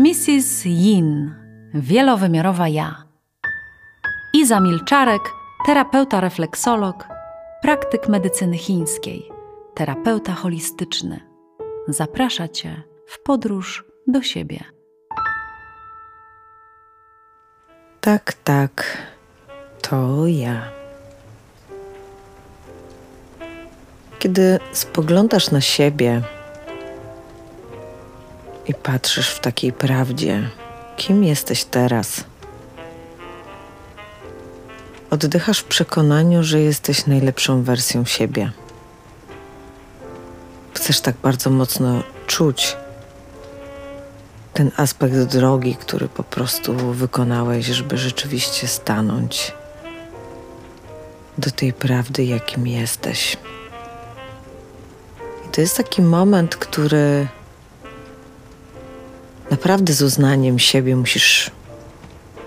Mrs. Yin, wielowymiarowa ja. Iza Milczarek, terapeuta refleksolog, praktyk medycyny chińskiej, terapeuta holistyczny. Zaprasza Cię w podróż do siebie. Tak, tak, to ja. Kiedy spoglądasz na siebie i patrzysz w takiej prawdzie, kim jesteś teraz, oddychasz w przekonaniu, że jesteś najlepszą wersją siebie. Chcesz tak bardzo mocno czuć ten aspekt drogi, który po prostu wykonałeś, żeby rzeczywiście stanąć do tej prawdy, jakim jesteś. I to jest taki moment, który naprawdę z uznaniem siebie musisz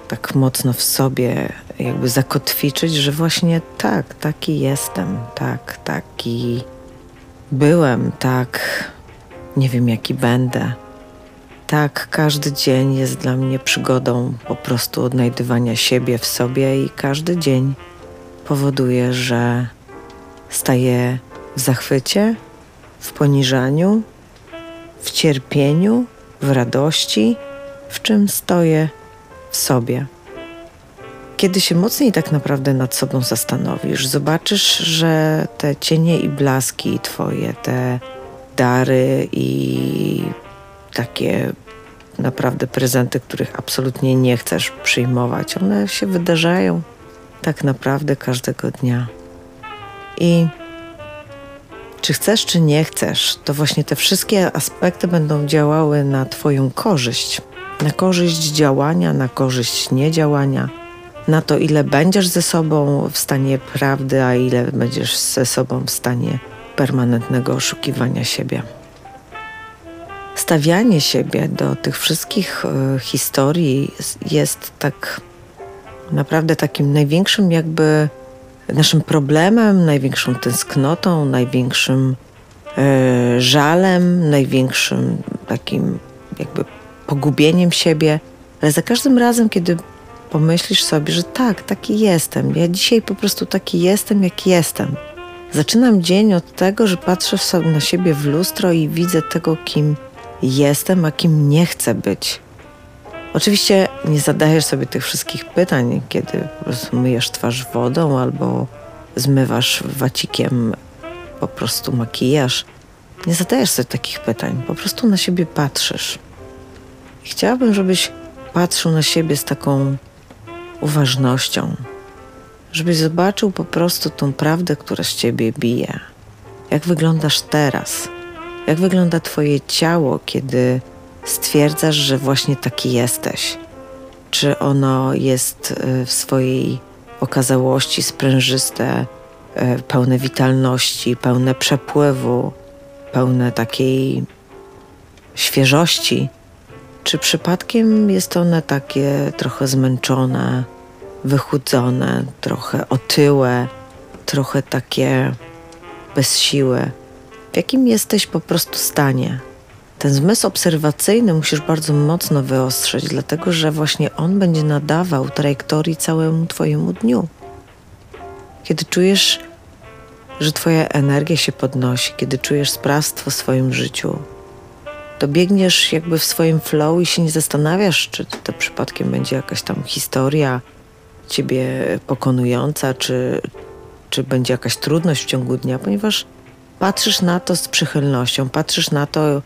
tak mocno w sobie jakby zakotwiczyć, że właśnie tak, taki jestem, tak, taki byłem, tak, nie wiem jaki będę. Tak, każdy dzień jest dla mnie przygodą po prostu odnajdywania siebie w sobie i każdy dzień powoduje, że staję w zachwycie, w poniżaniu, w cierpieniu, w radości, w czym stoję w sobie. Kiedy się mocniej tak naprawdę nad sobą zastanowisz, zobaczysz, że te cienie i blaski Twoje, te dary i takie naprawdę prezenty, których absolutnie nie chcesz przyjmować, one się wydarzają tak naprawdę każdego dnia. I czy chcesz, czy nie chcesz, to właśnie te wszystkie aspekty będą działały na Twoją korzyść. Na korzyść działania, na korzyść niedziałania, na to, ile będziesz ze sobą w stanie prawdy, a ile będziesz ze sobą w stanie permanentnego oszukiwania siebie. Stawianie siebie do tych wszystkich y, historii jest tak naprawdę takim największym jakby naszym problemem, największą tęsknotą, największym e, żalem, największym takim jakby pogubieniem siebie. Ale za każdym razem, kiedy pomyślisz sobie, że tak, taki jestem, ja dzisiaj po prostu taki jestem, jak jestem. Zaczynam dzień od tego, że patrzę na siebie w lustro i widzę tego, kim jestem, a kim nie chcę być. Oczywiście nie zadajesz sobie tych wszystkich pytań, kiedy po prostu myjesz twarz wodą albo zmywasz wacikiem po prostu makijaż. Nie zadajesz sobie takich pytań, po prostu na siebie patrzysz. I chciałabym, żebyś patrzył na siebie z taką uważnością, żebyś zobaczył po prostu tą prawdę, która z ciebie bije. Jak wyglądasz teraz? Jak wygląda Twoje ciało, kiedy stwierdzasz, że właśnie taki jesteś? Czy ono jest y, w swojej okazałości sprężyste, y, pełne witalności, pełne przepływu, pełne takiej świeżości? Czy przypadkiem jest one takie trochę zmęczone, wychudzone, trochę otyłe, trochę takie bez siły? W jakim jesteś po prostu stanie? Ten zmysł obserwacyjny musisz bardzo mocno wyostrzyć, dlatego że właśnie on będzie nadawał trajektorii całemu Twojemu dniu. Kiedy czujesz, że Twoja energia się podnosi, kiedy czujesz sprawstwo w swoim życiu, to biegniesz jakby w swoim flow i się nie zastanawiasz, czy to przypadkiem będzie jakaś tam historia Ciebie pokonująca, czy, czy będzie jakaś trudność w ciągu dnia, ponieważ patrzysz na to z przychylnością, patrzysz na to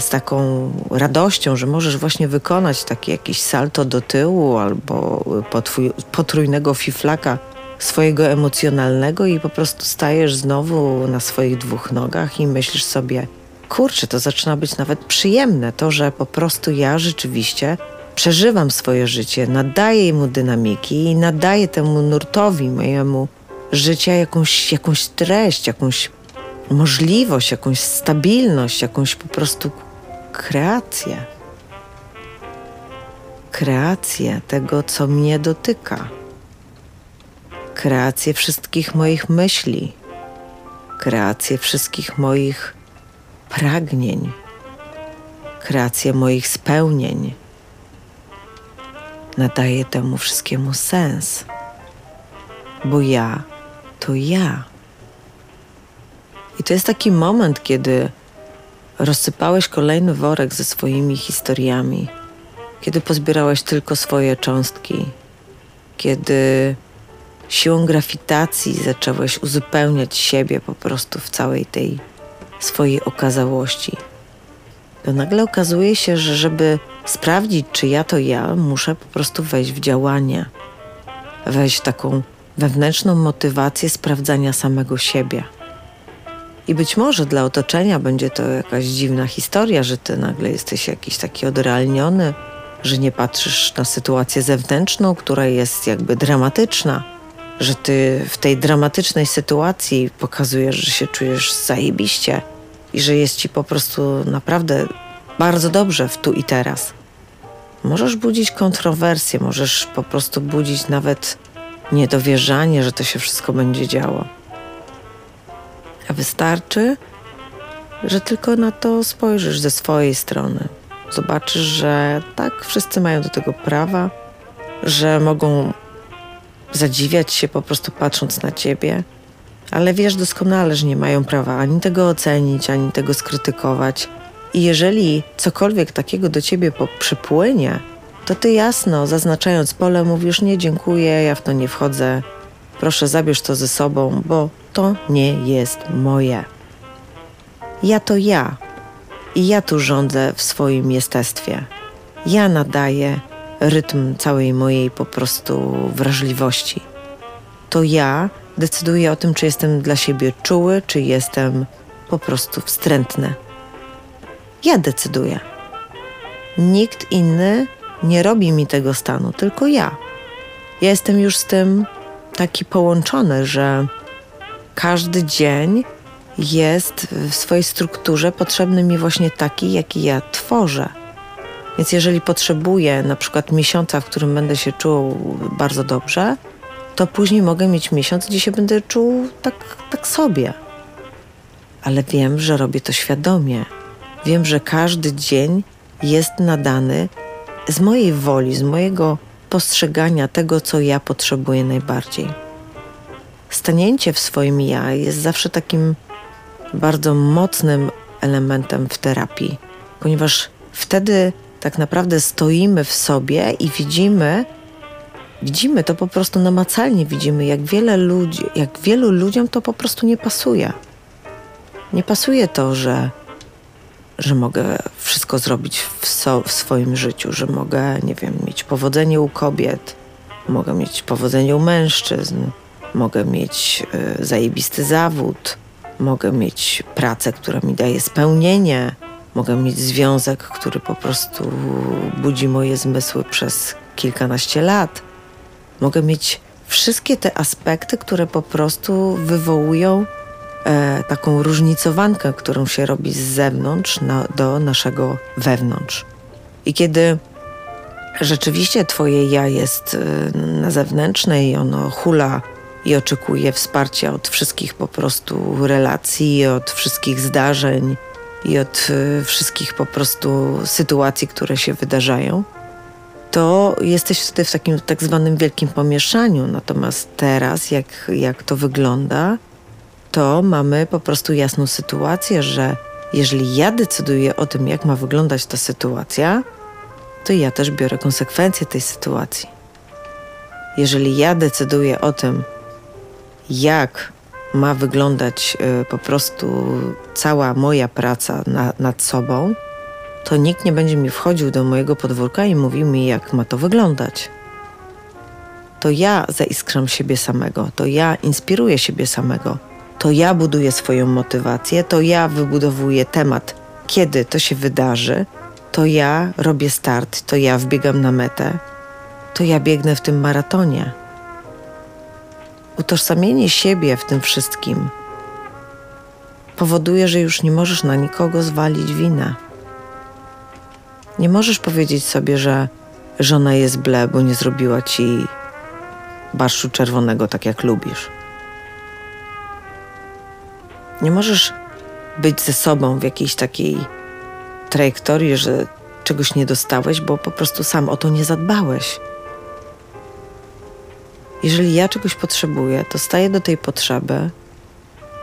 z taką radością, że możesz właśnie wykonać taki jakiś salto do tyłu albo potwój, potrójnego fiflaka swojego emocjonalnego i po prostu stajesz znowu na swoich dwóch nogach i myślisz sobie, kurczę, to zaczyna być nawet przyjemne, to, że po prostu ja rzeczywiście przeżywam swoje życie, nadaję mu dynamiki i nadaję temu nurtowi mojemu życia jakąś, jakąś treść, jakąś możliwość, jakąś stabilność, jakąś po prostu kreację. Kreację tego, co mnie dotyka. Kreację wszystkich moich myśli. Kreację wszystkich moich pragnień. kreację moich spełnień. Nadaję temu wszystkiemu sens, bo ja to ja. I to jest taki moment, kiedy rozsypałeś kolejny worek ze swoimi historiami, kiedy pozbierałeś tylko swoje cząstki, kiedy siłą grawitacji zacząłeś uzupełniać siebie po prostu w całej tej swojej okazałości. To nagle okazuje się, że żeby sprawdzić, czy ja to ja, muszę po prostu wejść w działanie, wejść w taką wewnętrzną motywację sprawdzania samego siebie. I być może dla otoczenia będzie to jakaś dziwna historia, że ty nagle jesteś jakiś taki odrealniony, że nie patrzysz na sytuację zewnętrzną, która jest jakby dramatyczna, że ty w tej dramatycznej sytuacji pokazujesz, że się czujesz zajebiście i że jest ci po prostu naprawdę bardzo dobrze w tu i teraz. Możesz budzić kontrowersje, możesz po prostu budzić nawet niedowierzanie, że to się wszystko będzie działo. A wystarczy, że tylko na to spojrzysz ze swojej strony. Zobaczysz, że tak, wszyscy mają do tego prawa, że mogą zadziwiać się po prostu patrząc na ciebie, ale wiesz doskonale, że nie mają prawa ani tego ocenić, ani tego skrytykować. I jeżeli cokolwiek takiego do ciebie przypłynie, to ty jasno, zaznaczając pole, mówisz: Nie, dziękuję, ja w to nie wchodzę, proszę zabierz to ze sobą, bo to nie jest moje. Ja to ja. I ja tu rządzę w swoim jestestwie. Ja nadaję rytm całej mojej po prostu wrażliwości. To ja decyduję o tym, czy jestem dla siebie czuły, czy jestem po prostu wstrętny. Ja decyduję. Nikt inny nie robi mi tego stanu, tylko ja. Ja jestem już z tym taki połączony, że każdy dzień jest w swojej strukturze potrzebny mi właśnie taki, jaki ja tworzę. Więc jeżeli potrzebuję na przykład miesiąca, w którym będę się czuł bardzo dobrze, to później mogę mieć miesiąc, gdzie się będę czuł tak, tak sobie. Ale wiem, że robię to świadomie. Wiem, że każdy dzień jest nadany z mojej woli, z mojego postrzegania tego, co ja potrzebuję najbardziej. Stanięcie w swoim ja jest zawsze takim bardzo mocnym elementem w terapii, ponieważ wtedy tak naprawdę stoimy w sobie i widzimy, widzimy to po prostu namacalnie, widzimy, jak wiele ludzi, jak wielu ludziom to po prostu nie pasuje. Nie pasuje to, że, że mogę wszystko zrobić w, so, w swoim życiu, że mogę, nie wiem, mieć powodzenie u kobiet, mogę mieć powodzenie u mężczyzn, mogę mieć y, zajebisty zawód, mogę mieć pracę, która mi daje spełnienie, mogę mieć związek, który po prostu budzi moje zmysły przez kilkanaście lat. Mogę mieć wszystkie te aspekty, które po prostu wywołują e, taką różnicowankę, którą się robi z zewnątrz na, do naszego wewnątrz. I kiedy rzeczywiście Twoje ja jest e, na zewnętrznej, ono hula i oczekuje wsparcia od wszystkich po prostu relacji, od wszystkich zdarzeń i od e, wszystkich po prostu sytuacji, które się wydarzają, to jesteś wtedy w takim tak zwanym wielkim pomieszaniu. Natomiast teraz, jak, jak to wygląda, to mamy po prostu jasną sytuację, że jeżeli ja decyduję o tym, jak ma wyglądać ta sytuacja, to ja też biorę konsekwencje tej sytuacji. Jeżeli ja decyduję o tym, jak ma wyglądać y, po prostu cała moja praca na, nad sobą, to nikt nie będzie mi wchodził do mojego podwórka i mówił mi, jak ma to wyglądać. To ja zaiskrzam siebie samego, to ja inspiruję siebie samego, to ja buduję swoją motywację, to ja wybudowuję temat, kiedy to się wydarzy, to ja robię start, to ja wbiegam na metę, to ja biegnę w tym maratonie utożsamienie siebie w tym wszystkim powoduje, że już nie możesz na nikogo zwalić winę. Nie możesz powiedzieć sobie, że żona jest ble, bo nie zrobiła ci barszczu czerwonego tak jak lubisz. Nie możesz być ze sobą w jakiejś takiej trajektorii, że czegoś nie dostałeś, bo po prostu sam o to nie zadbałeś. Jeżeli ja czegoś potrzebuję, to staję do tej potrzeby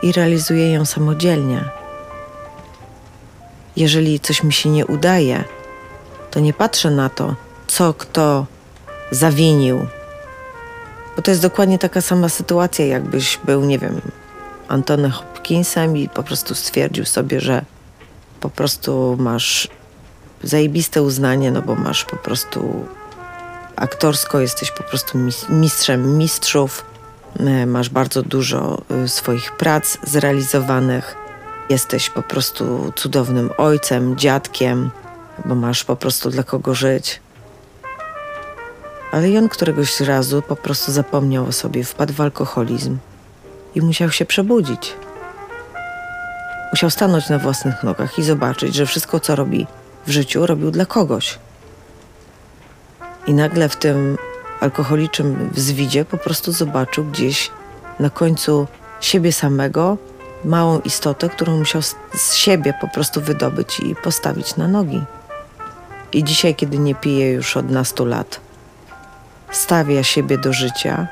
i realizuję ją samodzielnie. Jeżeli coś mi się nie udaje, to nie patrzę na to, co kto zawinił. Bo to jest dokładnie taka sama sytuacja, jakbyś był, nie wiem, Antony Hopkinsem i po prostu stwierdził sobie, że po prostu masz zajebiste uznanie, no bo masz po prostu aktorsko, jesteś po prostu mistrzem mistrzów, e, masz bardzo dużo e, swoich prac zrealizowanych, jesteś po prostu cudownym ojcem, dziadkiem, bo masz po prostu dla kogo żyć. Ale on któregoś razu po prostu zapomniał o sobie, wpadł w alkoholizm i musiał się przebudzić. Musiał stanąć na własnych nogach i zobaczyć, że wszystko, co robi w życiu, robił dla kogoś. I nagle w tym alkoholicznym wzwidzie po prostu zobaczył gdzieś na końcu siebie samego małą istotę, którą musiał z siebie po prostu wydobyć i postawić na nogi. I dzisiaj, kiedy nie pije już od nastu lat, stawia siebie do życia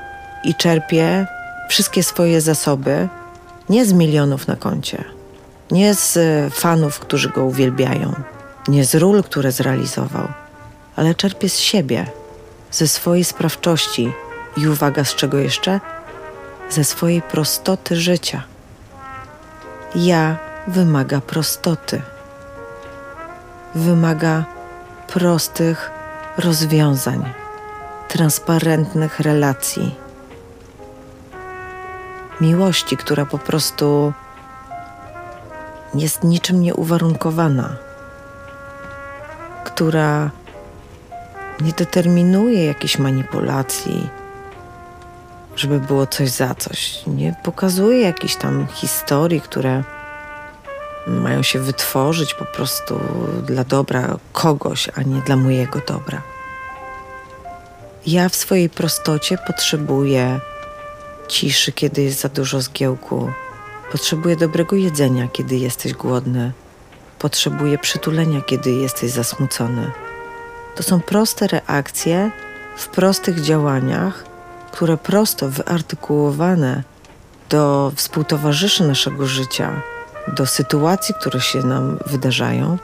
i czerpie wszystkie swoje zasoby nie z milionów na koncie, nie z e, fanów, którzy go uwielbiają, nie z ról, które zrealizował, ale czerpie z siebie, ze swojej sprawczości i uwaga, z czego jeszcze? Ze swojej prostoty życia. Ja wymaga prostoty. Wymaga prostych rozwiązań, transparentnych relacji, miłości, która po prostu jest niczym nieuwarunkowana, która nie determinuje jakiejś manipulacji, żeby było coś za coś. Nie pokazuje jakichś tam historii, które mają się wytworzyć po prostu dla dobra kogoś, a nie dla mojego dobra. Ja w swojej prostocie potrzebuję ciszy, kiedy jest za dużo zgiełku. Potrzebuję dobrego jedzenia, kiedy jesteś głodny. Potrzebuję przytulenia, kiedy jesteś zasmucony. To są proste reakcje w prostych działaniach, które prosto wyartykułowane do współtowarzyszy naszego życia, do sytuacji, które się nam wydarzają,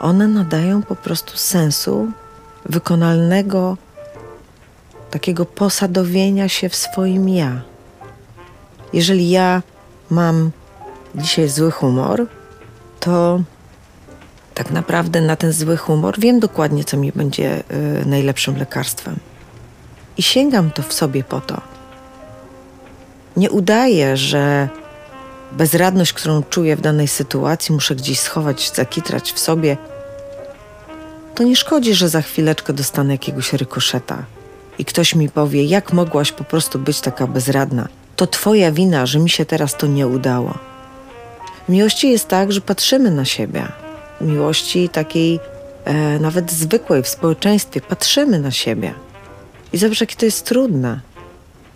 one nadają po prostu sensu wykonalnego, takiego posadowienia się w swoim ja. Jeżeli ja mam dzisiaj zły humor, to tak naprawdę na ten zły humor wiem dokładnie, co mi będzie y, najlepszym lekarstwem. I sięgam to w sobie po to. Nie udaję, że bezradność, którą czuję w danej sytuacji, muszę gdzieś schować, zakitrać w sobie. To nie szkodzi, że za chwileczkę dostanę jakiegoś rykoszeta i ktoś mi powie, jak mogłaś po prostu być taka bezradna. To twoja wina, że mi się teraz to nie udało. W miłości jest tak, że patrzymy na siebie miłości takiej e, nawet zwykłej w społeczeństwie. Patrzymy na siebie. I zobacz, jakie to jest trudne.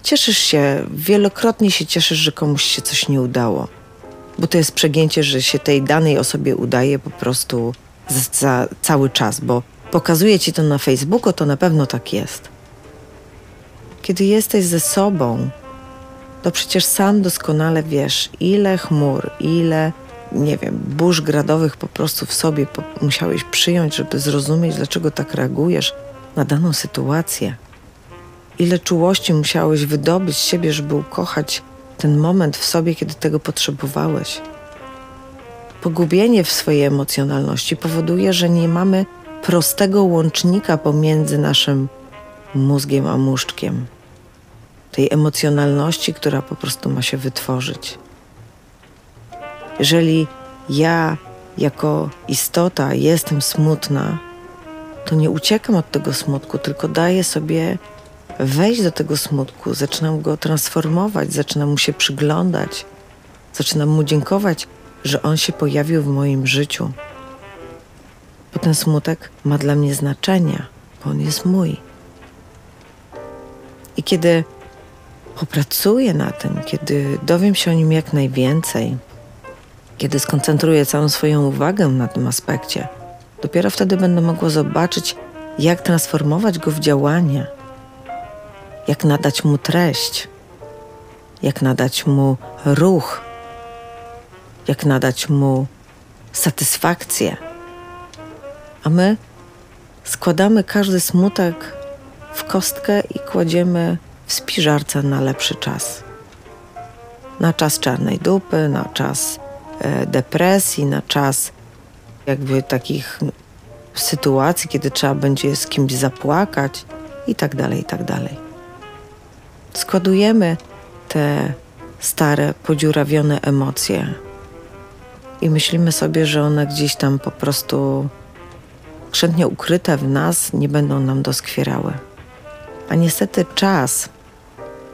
Cieszysz się, wielokrotnie się cieszysz, że komuś się coś nie udało. Bo to jest przegięcie, że się tej danej osobie udaje po prostu za cały czas, bo pokazuje ci to na Facebooku, to na pewno tak jest. Kiedy jesteś ze sobą, to przecież sam doskonale wiesz, ile chmur, ile nie wiem, burz gradowych po prostu w sobie musiałeś przyjąć, żeby zrozumieć, dlaczego tak reagujesz na daną sytuację. Ile czułości musiałeś wydobyć z siebie, żeby ukochać ten moment w sobie, kiedy tego potrzebowałeś. Pogubienie w swojej emocjonalności powoduje, że nie mamy prostego łącznika pomiędzy naszym mózgiem a muszczkiem. Tej emocjonalności, która po prostu ma się wytworzyć. Jeżeli ja jako istota jestem smutna, to nie uciekam od tego smutku, tylko daję sobie wejść do tego smutku, zaczynam go transformować, zaczynam mu się przyglądać, zaczynam mu dziękować, że on się pojawił w moim życiu. Bo ten smutek ma dla mnie znaczenie, bo on jest mój. I kiedy popracuję na tym, kiedy dowiem się o nim jak najwięcej, kiedy skoncentruję całą swoją uwagę na tym aspekcie, Dopiero wtedy będę mogła zobaczyć, jak transformować go w działanie, jak nadać mu treść, jak nadać mu ruch, jak nadać mu satysfakcję. A my składamy każdy smutek w kostkę i kładziemy w spiżarce na lepszy czas. Na czas czarnej dupy, na czas e, depresji, na czas jakby takich sytuacji, kiedy trzeba będzie z kimś zapłakać i tak dalej, i tak dalej. Składujemy te stare, podziurawione emocje i myślimy sobie, że one gdzieś tam po prostu skrzętnie ukryte w nas nie będą nam doskwierały. A niestety czas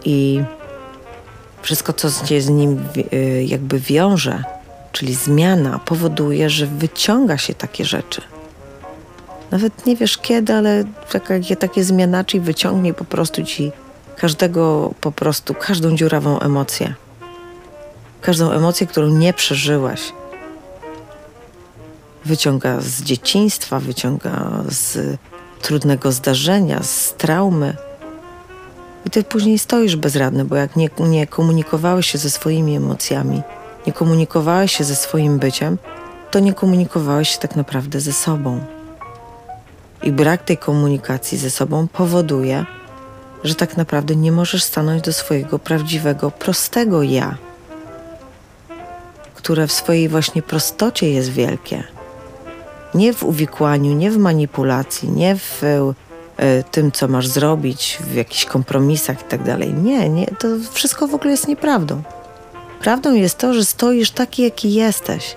i wszystko, co się z nim y, jakby wiąże, czyli zmiana, powoduje, że wyciąga się takie rzeczy. Nawet nie wiesz kiedy, ale takie, takie zmianaczy wyciągnie po prostu ci każdego, po prostu każdą dziurawą emocję. Każdą emocję, którą nie przeżyłaś. Wyciąga z dzieciństwa, wyciąga z trudnego zdarzenia, z traumy. I ty później stoisz bezradny, bo jak nie, nie komunikowałeś się ze swoimi emocjami, nie komunikowałeś się ze swoim byciem, to nie komunikowałeś się tak naprawdę ze sobą. I brak tej komunikacji ze sobą powoduje, że tak naprawdę nie możesz stanąć do swojego prawdziwego, prostego ja, które w swojej właśnie prostocie jest wielkie. Nie w uwikłaniu, nie w manipulacji, nie w tym, co masz zrobić, w jakichś kompromisach i tak. Nie, nie, to wszystko w ogóle jest nieprawdą. Prawdą jest to, że stoisz taki, jaki jesteś.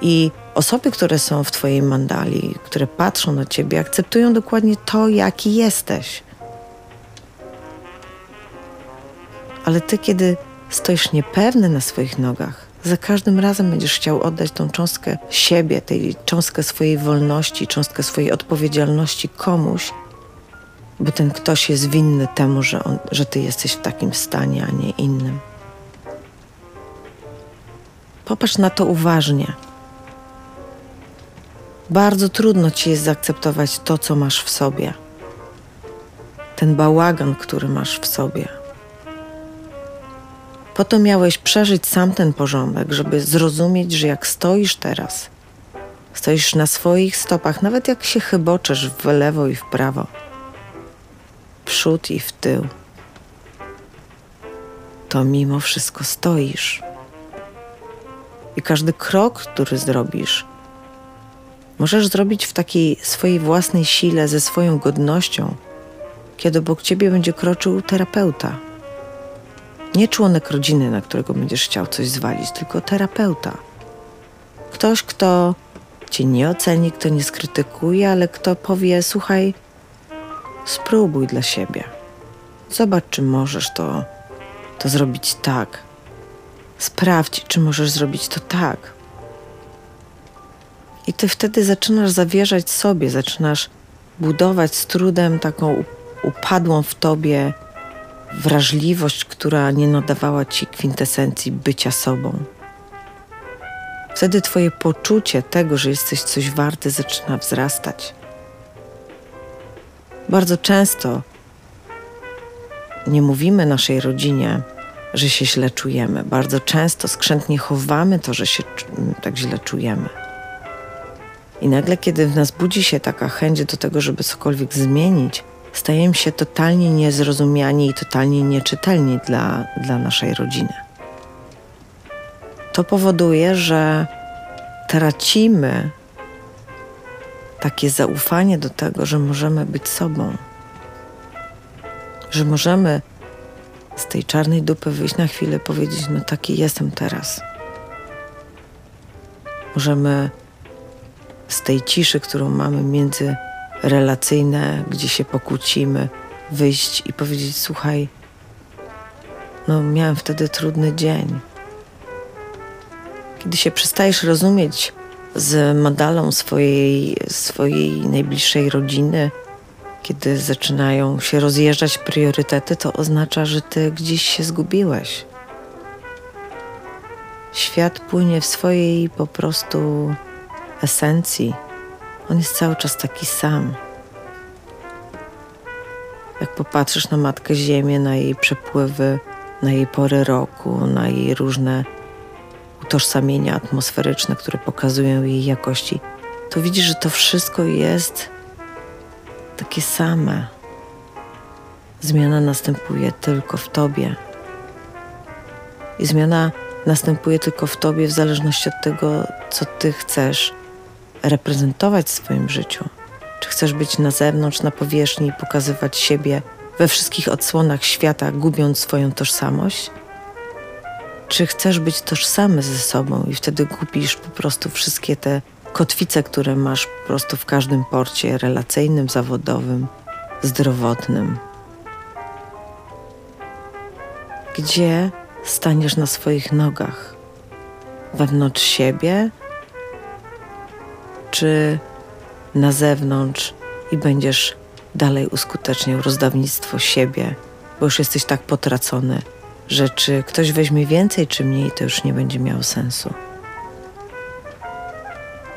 I osoby, które są w Twojej mandali, które patrzą na Ciebie, akceptują dokładnie to, jaki jesteś. Ale Ty, kiedy stoisz niepewny na swoich nogach, za każdym razem będziesz chciał oddać tą cząstkę siebie, tej cząstkę swojej wolności, cząstkę swojej odpowiedzialności komuś, bo ten ktoś jest winny temu, że, on, że Ty jesteś w takim stanie, a nie innym. Popatrz na to uważnie. Bardzo trudno ci jest zaakceptować to, co masz w sobie. Ten bałagan, który masz w sobie. Po to miałeś przeżyć sam ten porządek, żeby zrozumieć, że jak stoisz teraz, stoisz na swoich stopach, nawet jak się chyboczesz w lewo i w prawo, przód i w tył, to mimo wszystko stoisz. I każdy krok, który zrobisz, możesz zrobić w takiej swojej własnej sile, ze swoją godnością, kiedy obok ciebie będzie kroczył terapeuta. Nie członek rodziny, na którego będziesz chciał coś zwalić, tylko terapeuta. Ktoś, kto cię nie oceni, kto nie skrytykuje, ale kto powie: Słuchaj, spróbuj dla siebie. Zobacz, czy możesz to, to zrobić tak, Sprawdź, czy możesz zrobić to tak. I ty wtedy zaczynasz zawierzać sobie, zaczynasz budować z trudem taką upadłą w tobie wrażliwość, która nie nadawała ci kwintesencji bycia sobą. Wtedy twoje poczucie tego, że jesteś coś warty, zaczyna wzrastać. Bardzo często nie mówimy naszej rodzinie, że się źle czujemy. Bardzo często skrzętnie chowamy to, że się tak źle czujemy. I nagle, kiedy w nas budzi się taka chęć do tego, żeby cokolwiek zmienić, stajemy się totalnie niezrozumiani i totalnie nieczytelni dla, dla naszej rodziny. To powoduje, że tracimy takie zaufanie do tego, że możemy być sobą, że możemy z tej czarnej dupy wyjść na chwilę, powiedzieć: No taki jestem teraz. Możemy z tej ciszy, którą mamy między relacyjne, gdzie się pokłócimy, wyjść i powiedzieć: Słuchaj, no miałem wtedy trudny dzień. Kiedy się przestajesz rozumieć z modalą swojej, swojej najbliższej rodziny, kiedy zaczynają się rozjeżdżać priorytety, to oznacza, że ty gdzieś się zgubiłeś. Świat płynie w swojej po prostu esencji, on jest cały czas taki sam. Jak popatrzysz na Matkę Ziemię, na jej przepływy, na jej pory roku, na jej różne utożsamienia atmosferyczne, które pokazują jej jakości, to widzisz, że to wszystko jest takie same. Zmiana następuje tylko w tobie. I zmiana następuje tylko w tobie w zależności od tego, co ty chcesz reprezentować w swoim życiu. Czy chcesz być na zewnątrz, na powierzchni i pokazywać siebie we wszystkich odsłonach świata, gubiąc swoją tożsamość? Czy chcesz być tożsamy ze sobą i wtedy gubisz po prostu wszystkie te kotwice, które masz po prostu w każdym porcie relacyjnym, zawodowym, zdrowotnym? Gdzie staniesz na swoich nogach? Wewnątrz siebie, czy na zewnątrz i będziesz dalej uskuteczniał rozdawnictwo siebie, bo już jesteś tak potracony, że czy ktoś weźmie więcej czy mniej, to już nie będzie miało sensu.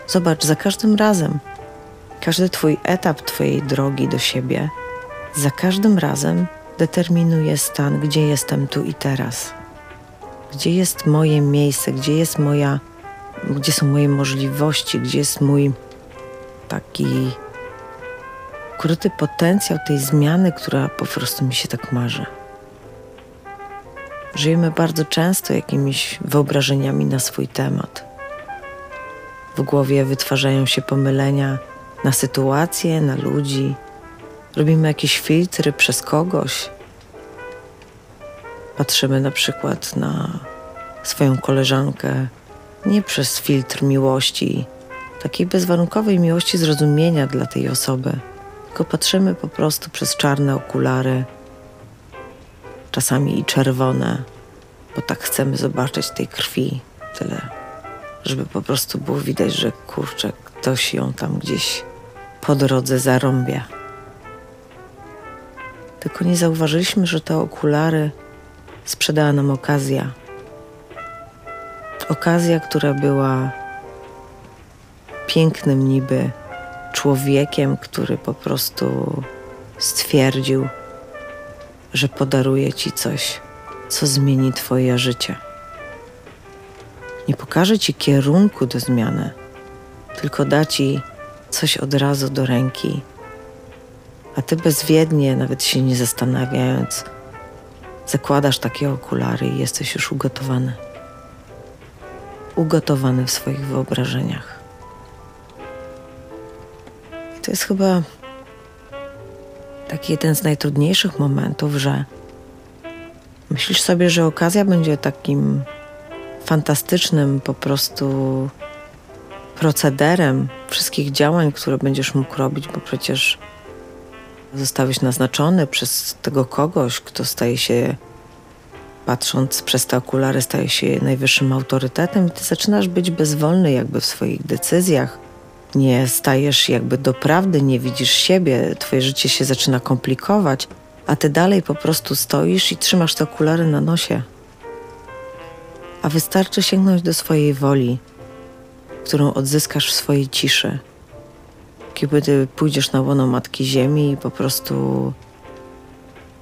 Zobacz, za każdym razem, każdy Twój etap Twojej drogi do siebie, za każdym razem determinuje stan, gdzie jestem tu i teraz. Gdzie jest moje miejsce, gdzie jest moja, gdzie są moje możliwości, gdzie jest mój taki ukryty potencjał tej zmiany, która po prostu mi się tak marzy. Żyjemy bardzo często jakimiś wyobrażeniami na swój temat. W głowie wytwarzają się pomylenia na sytuacje, na ludzi. Robimy jakieś filtry przez kogoś. Patrzymy na przykład na swoją koleżankę nie przez filtr miłości, takiej bezwarunkowej miłości zrozumienia dla tej osoby, tylko patrzymy po prostu przez czarne okulary, czasami i czerwone, bo tak chcemy zobaczyć tej krwi tyle, żeby po prostu było widać, że kurczę, ktoś ją tam gdzieś po drodze zarąbia. Tylko nie zauważyliśmy, że te okulary sprzedała nam okazja. Okazja, która była pięknym niby człowiekiem, który po prostu stwierdził, że podaruje ci coś, co zmieni Twoje życie. Nie pokaże ci kierunku do zmiany, tylko da ci coś od razu do ręki, a ty bezwiednie, nawet się nie zastanawiając, zakładasz takie okulary i jesteś już ugotowany. Ugotowany w swoich wyobrażeniach. To jest chyba taki jeden z najtrudniejszych momentów, że myślisz sobie, że okazja będzie takim fantastycznym po prostu procederem wszystkich działań, które będziesz mógł robić, bo przecież zostałeś naznaczony przez tego kogoś, kto staje się, patrząc przez te okulary, staje się najwyższym autorytetem i ty zaczynasz być bezwolny jakby w swoich decyzjach, nie stajesz jakby do prawdy, nie widzisz siebie, twoje życie się zaczyna komplikować, a ty dalej po prostu stoisz i trzymasz te okulary na nosie. A wystarczy sięgnąć do swojej woli, którą odzyskasz w swojej ciszy. Kiedy pójdziesz na łono Matki Ziemi i po prostu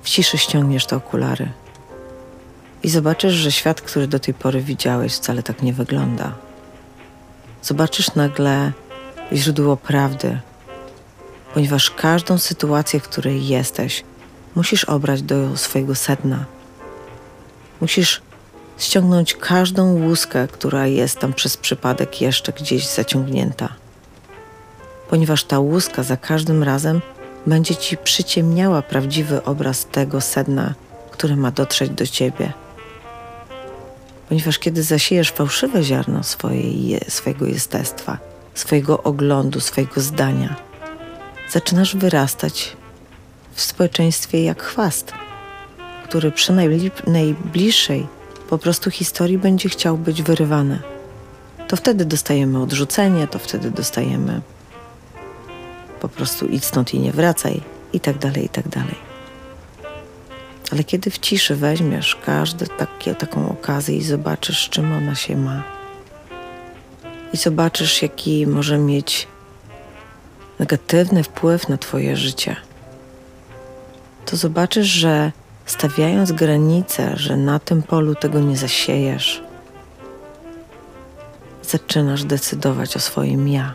w ciszy ściągniesz te okulary. I zobaczysz, że świat, który do tej pory widziałeś, wcale tak nie wygląda. Zobaczysz nagle źródło prawdy, ponieważ każdą sytuację, w której jesteś, musisz obrać do swojego sedna. Musisz ściągnąć każdą łuskę, która jest tam przez przypadek jeszcze gdzieś zaciągnięta. Ponieważ ta łuska za każdym razem będzie ci przyciemniała prawdziwy obraz tego sedna, które ma dotrzeć do ciebie. Ponieważ kiedy zasiejesz fałszywe ziarno swojej, swojego jestestwa, swojego oglądu, swojego zdania. Zaczynasz wyrastać w społeczeństwie jak chwast, który przy najbliższej po prostu historii będzie chciał być wyrywany. To wtedy dostajemy odrzucenie, to wtedy dostajemy po prostu idź stąd i nie wracaj i tak dalej, i tak dalej. Ale kiedy w ciszy weźmiesz każdą taką okazję i zobaczysz, czym ona się ma, i zobaczysz, jaki może mieć negatywny wpływ na Twoje życie, to zobaczysz, że stawiając granice, że na tym polu tego nie zasiejesz, zaczynasz decydować o swoim ja.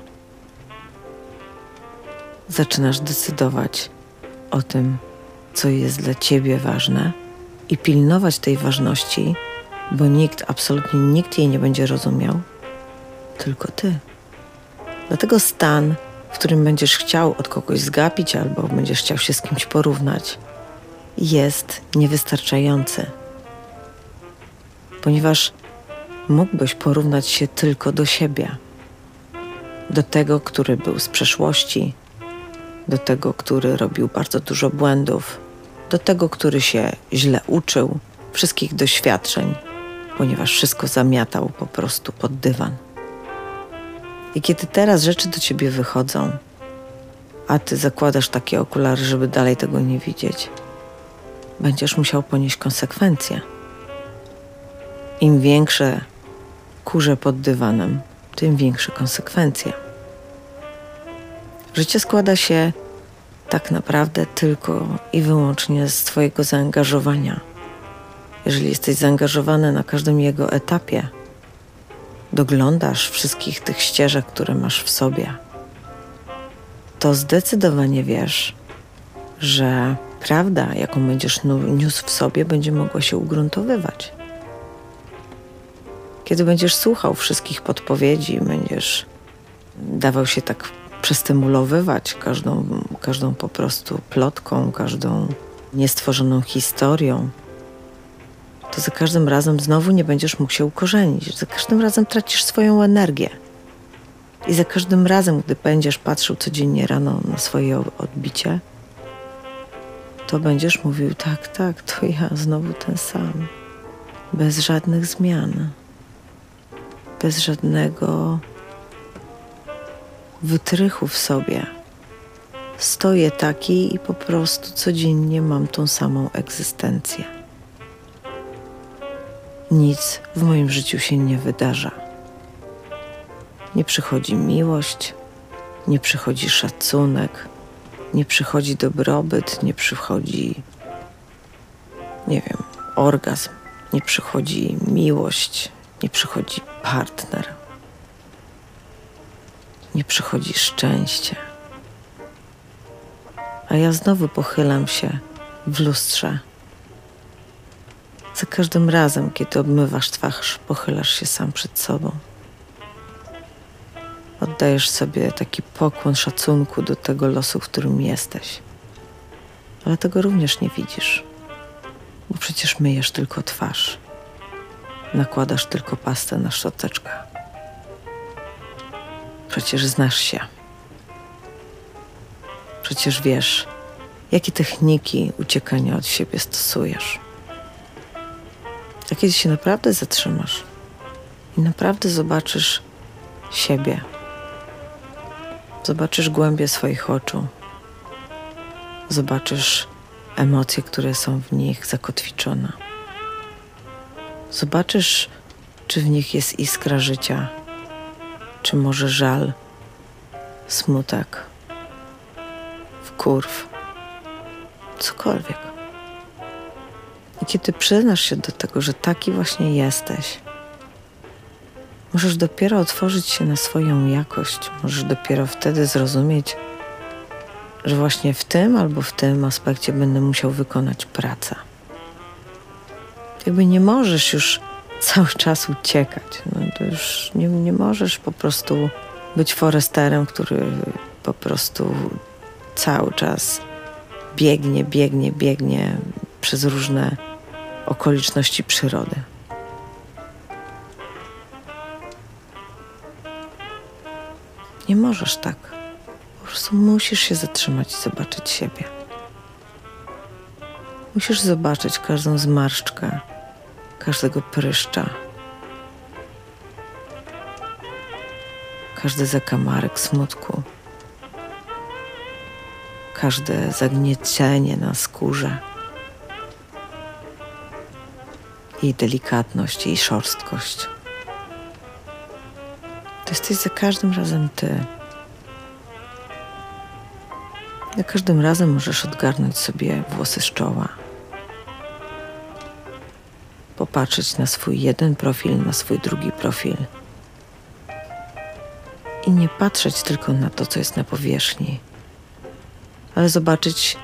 Zaczynasz decydować o tym, co jest dla ciebie ważne i pilnować tej ważności, bo nikt, absolutnie nikt jej nie będzie rozumiał, tylko ty. Dlatego stan, w którym będziesz chciał od kogoś zgapić albo będziesz chciał się z kimś porównać, jest niewystarczający. Ponieważ mógłbyś porównać się tylko do siebie, do tego, który był z przeszłości, do tego, który robił bardzo dużo błędów, do tego, który się źle uczył, wszystkich doświadczeń, ponieważ wszystko zamiatał po prostu pod dywan. I kiedy teraz rzeczy do ciebie wychodzą, a ty zakładasz takie okulary, żeby dalej tego nie widzieć, będziesz musiał ponieść konsekwencje. Im większe kurze pod dywanem, tym większe konsekwencje. Życie składa się tak naprawdę tylko i wyłącznie z Twojego zaangażowania. Jeżeli jesteś zaangażowany na każdym jego etapie, doglądasz wszystkich tych ścieżek, które masz w sobie, to zdecydowanie wiesz, że prawda, jaką będziesz niósł w sobie, będzie mogła się ugruntowywać. Kiedy będziesz słuchał wszystkich podpowiedzi, będziesz dawał się tak przestymulowywać każdą, każdą po prostu plotką, każdą niestworzoną historią, to za każdym razem znowu nie będziesz mógł się ukorzenić. Za każdym razem tracisz swoją energię. I za każdym razem, gdy będziesz patrzył codziennie rano na swoje odbicie, to będziesz mówił: tak, tak, to ja znowu ten sam. Bez żadnych zmian, bez żadnego wytrychu w sobie. Stoję taki i po prostu codziennie mam tą samą egzystencję. Nic w moim życiu się nie wydarza. Nie przychodzi miłość, nie przychodzi szacunek, nie przychodzi dobrobyt, nie przychodzi, nie wiem, orgazm, nie przychodzi miłość, nie przychodzi partner nie przychodzi szczęście. A ja znowu pochylam się w lustrze. Za każdym razem, kiedy obmywasz twarz, pochylasz się sam przed sobą. Oddajesz sobie taki pokłon szacunku do tego losu, w którym jesteś. Ale tego również nie widzisz, bo przecież myjesz tylko twarz. Nakładasz tylko pastę na szczoteczkę. Przecież znasz się. Przecież wiesz, jakie techniki uciekania od siebie stosujesz. A kiedy się naprawdę zatrzymasz i naprawdę zobaczysz siebie, zobaczysz głębie swoich oczu, zobaczysz emocje, które są w nich zakotwiczone. Zobaczysz, czy w nich jest iskra życia czy może żal, smutek, wkurw, cokolwiek. I kiedy przyznasz się do tego, że taki właśnie jesteś, możesz dopiero otworzyć się na swoją jakość, możesz dopiero wtedy zrozumieć, że właśnie w tym albo w tym aspekcie będę musiał wykonać pracę. Jakby nie możesz już cały czas uciekać. No to już nie, nie możesz po prostu być foresterem, który po prostu cały czas biegnie, biegnie, biegnie przez różne okoliczności przyrody. Nie możesz tak. Po prostu musisz się zatrzymać i zobaczyć siebie. Musisz zobaczyć każdą zmarszczkę, każdego pryszcza, każdy zakamarek smutku, każde zagniecenie na skórze. Jej delikatność, jej szorstkość. To jesteś za każdym razem ty. Za każdym razem możesz odgarnąć sobie włosy z czoła. Popatrzeć na swój jeden profil, na swój drugi profil. I nie patrzeć tylko na to, co jest na powierzchni, ale zobaczyć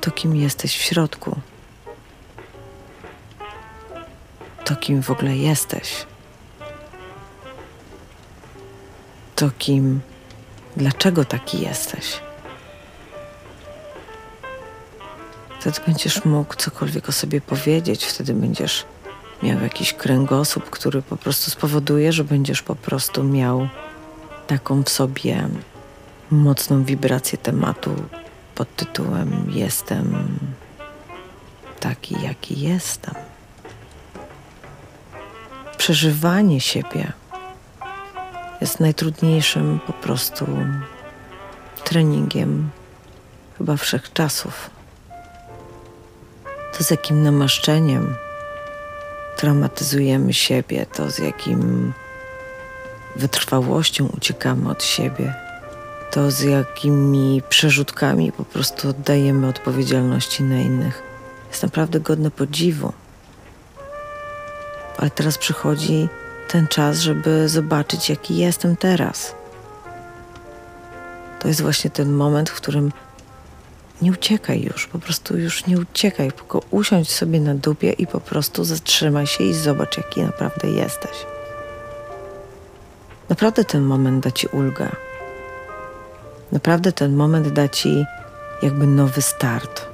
to, kim jesteś w środku. To, kim w ogóle jesteś. To, kim, dlaczego taki jesteś. Wtedy będziesz mógł cokolwiek o sobie powiedzieć, wtedy będziesz miał jakiś kręgosłup, który po prostu spowoduje, że będziesz po prostu miał taką w sobie mocną wibrację tematu pod tytułem Jestem taki, jaki jestem. Przeżywanie siebie jest najtrudniejszym po prostu treningiem chyba wszechczasów. To z jakim namaszczeniem traumatyzujemy siebie, to z jakim wytrwałością uciekamy od siebie, to z jakimi przerzutkami po prostu oddajemy odpowiedzialności na innych, jest naprawdę godne podziwu. Ale teraz przychodzi ten czas, żeby zobaczyć, jaki jestem teraz. To jest właśnie ten moment, w którym nie uciekaj już, po prostu już nie uciekaj, tylko usiądź sobie na dupie i po prostu zatrzymaj się i zobacz, jaki naprawdę jesteś. Naprawdę ten moment da ci ulgę. Naprawdę ten moment da ci jakby nowy start.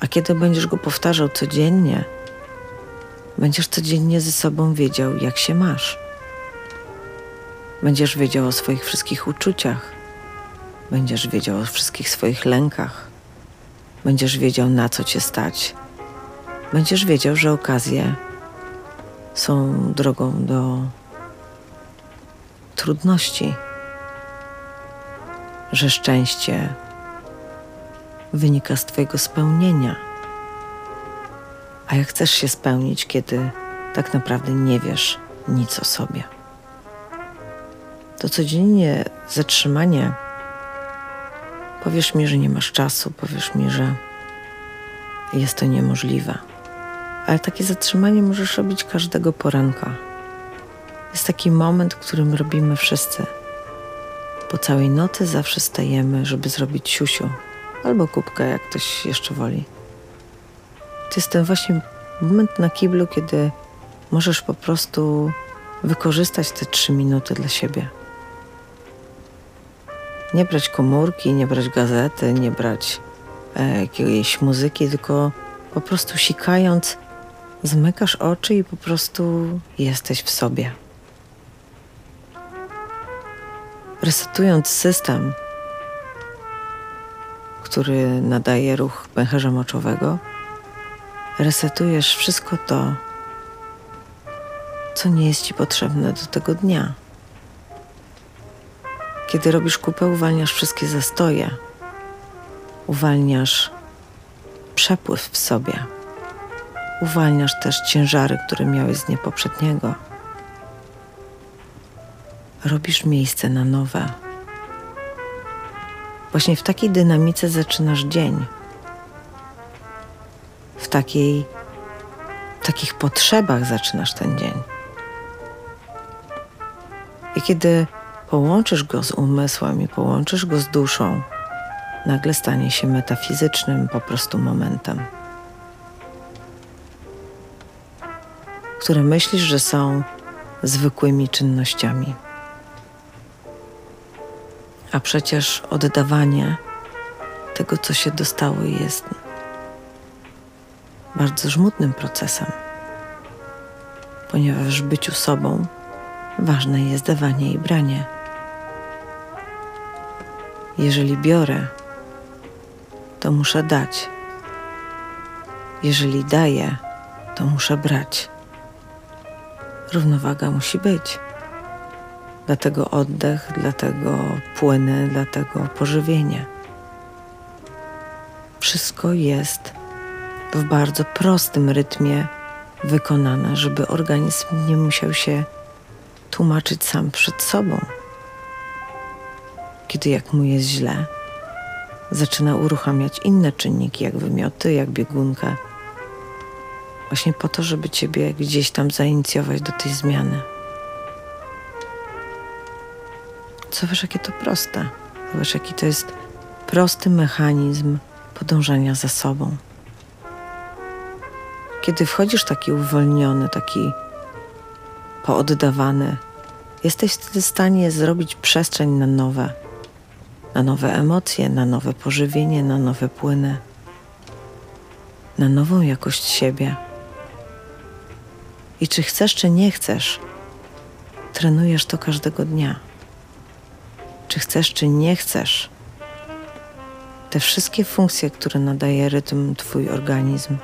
A kiedy będziesz go powtarzał codziennie, będziesz codziennie ze sobą wiedział, jak się masz. Będziesz wiedział o swoich wszystkich uczuciach Będziesz wiedział o wszystkich swoich lękach. Będziesz wiedział, na co cię stać. Będziesz wiedział, że okazje są drogą do trudności, że szczęście wynika z Twojego spełnienia. A jak chcesz się spełnić, kiedy tak naprawdę nie wiesz nic o sobie? To codziennie zatrzymanie Powiesz mi, że nie masz czasu, powiesz mi, że jest to niemożliwe. Ale takie zatrzymanie możesz robić każdego poranka. Jest taki moment, którym robimy wszyscy. Po całej nocy zawsze stajemy, żeby zrobić siusiu albo kubkę, jak ktoś jeszcze woli. To jest ten właśnie moment na kiblu, kiedy możesz po prostu wykorzystać te trzy minuty dla siebie. Nie brać komórki, nie brać gazety, nie brać e, jakiejś muzyki, tylko po prostu sikając, zmykasz oczy i po prostu jesteś w sobie. Resetując system, który nadaje ruch pęcherza moczowego, resetujesz wszystko to, co nie jest ci potrzebne do tego dnia. Kiedy robisz kupę, uwalniasz wszystkie zastoje, uwalniasz przepływ w sobie, uwalniasz też ciężary, które miałeś z dnia poprzedniego. Robisz miejsce na nowe. Właśnie w takiej dynamice zaczynasz dzień. W takiej, takich potrzebach zaczynasz ten dzień. I kiedy połączysz go z umysłem i połączysz go z duszą, nagle stanie się metafizycznym po prostu momentem, które myślisz, że są zwykłymi czynnościami. A przecież oddawanie tego, co się dostało, jest bardzo żmudnym procesem, ponieważ w byciu sobą ważne jest dawanie i branie. Jeżeli biorę, to muszę dać. Jeżeli daję, to muszę brać. Równowaga musi być. Dlatego oddech, dlatego płyny, dlatego pożywienie. Wszystko jest w bardzo prostym rytmie wykonane, żeby organizm nie musiał się tłumaczyć sam przed sobą kiedy jak mu jest źle, zaczyna uruchamiać inne czynniki, jak wymioty, jak biegunkę. Właśnie po to, żeby ciebie gdzieś tam zainicjować do tej zmiany. Zobacz, jakie to proste. Zobacz, jaki to jest prosty mechanizm podążania za sobą. Kiedy wchodzisz taki uwolniony, taki pooddawany, jesteś wtedy w stanie zrobić przestrzeń na nowe, na nowe emocje, na nowe pożywienie, na nowe płyny, na nową jakość siebie. I czy chcesz, czy nie chcesz, trenujesz to każdego dnia. Czy chcesz, czy nie chcesz, te wszystkie funkcje, które nadaje rytm Twój organizm,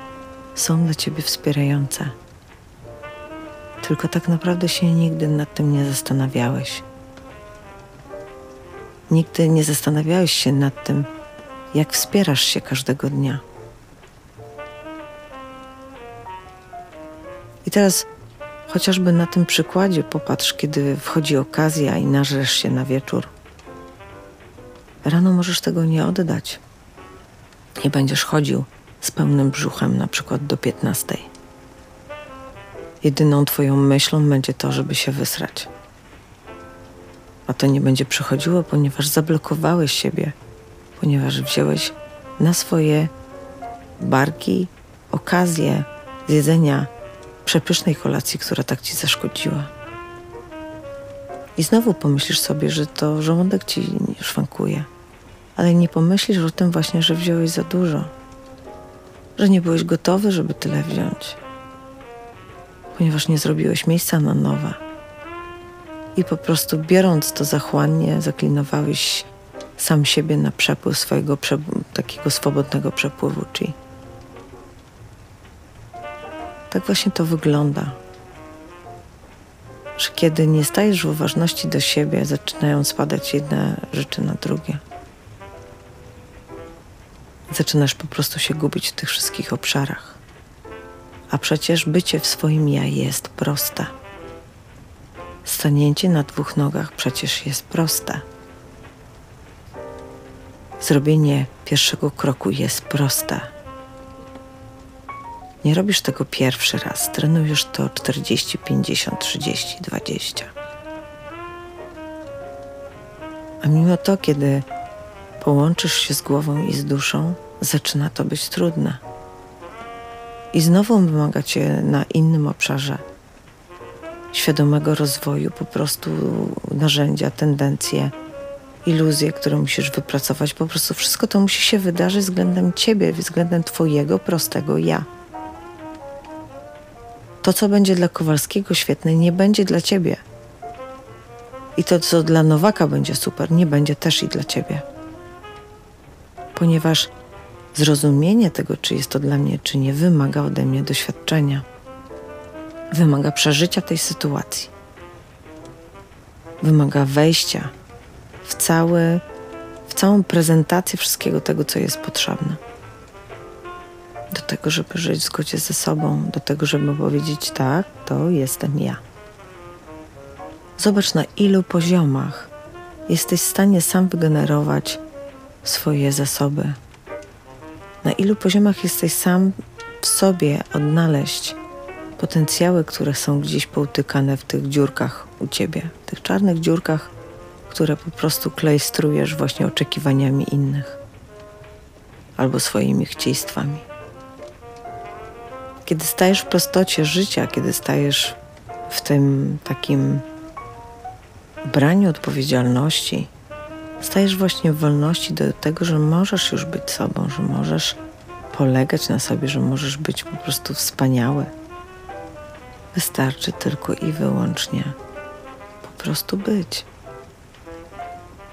są dla Ciebie wspierające. Tylko tak naprawdę się nigdy nad tym nie zastanawiałeś. Nigdy nie zastanawiałeś się nad tym, jak wspierasz się każdego dnia. I teraz chociażby na tym przykładzie popatrz, kiedy wchodzi okazja i narzesz się na wieczór. Rano możesz tego nie oddać. Nie będziesz chodził z pełnym brzuchem, na przykład do 15. Jedyną Twoją myślą będzie to, żeby się wysrać. A to nie będzie przychodziło, ponieważ zablokowałeś siebie, ponieważ wziąłeś na swoje barki okazję zjedzenia przepysznej kolacji, która tak ci zaszkodziła. I znowu pomyślisz sobie, że to żołądek ci szwankuje, ale nie pomyślisz o tym właśnie, że wziąłeś za dużo, że nie byłeś gotowy, żeby tyle wziąć, ponieważ nie zrobiłeś miejsca na nowe. I po prostu biorąc to zachłannie, zaklinowałeś sam siebie na przepływ swojego takiego swobodnego przepływu chi. Tak właśnie to wygląda. Że kiedy nie stajesz w uważności do siebie, zaczynają spadać jedne rzeczy na drugie. Zaczynasz po prostu się gubić w tych wszystkich obszarach. A przecież bycie w swoim ja jest proste. Stanięcie na dwóch nogach przecież jest proste. Zrobienie pierwszego kroku jest proste. Nie robisz tego pierwszy raz, trenujesz to 40, 50, 30, 20. A mimo to, kiedy połączysz się z głową i z duszą, zaczyna to być trudne. I znowu wymaga cię na innym obszarze świadomego rozwoju, po prostu narzędzia, tendencje, iluzje, które musisz wypracować. Po prostu wszystko to musi się wydarzyć względem ciebie, względem twojego prostego ja. To, co będzie dla Kowalskiego świetne, nie będzie dla ciebie. I to, co dla Nowaka będzie super, nie będzie też i dla ciebie. Ponieważ zrozumienie tego, czy jest to dla mnie, czy nie, wymaga ode mnie doświadczenia. Wymaga przeżycia tej sytuacji. Wymaga wejścia w, cały, w całą prezentację wszystkiego tego, co jest potrzebne do tego, żeby żyć w zgodzie ze sobą, do tego, żeby powiedzieć tak, to jestem ja. Zobacz, na ilu poziomach jesteś w stanie sam wygenerować swoje zasoby. Na ilu poziomach jesteś sam w sobie odnaleźć potencjały, które są gdzieś poutykane w tych dziurkach u ciebie, w tych czarnych dziurkach, które po prostu klejstrujesz właśnie oczekiwaniami innych albo swoimi chcieństwami. Kiedy stajesz w prostocie życia, kiedy stajesz w tym takim braniu odpowiedzialności, stajesz właśnie w wolności do tego, że możesz już być sobą, że możesz polegać na sobie, że możesz być po prostu wspaniały. Wystarczy tylko i wyłącznie po prostu być.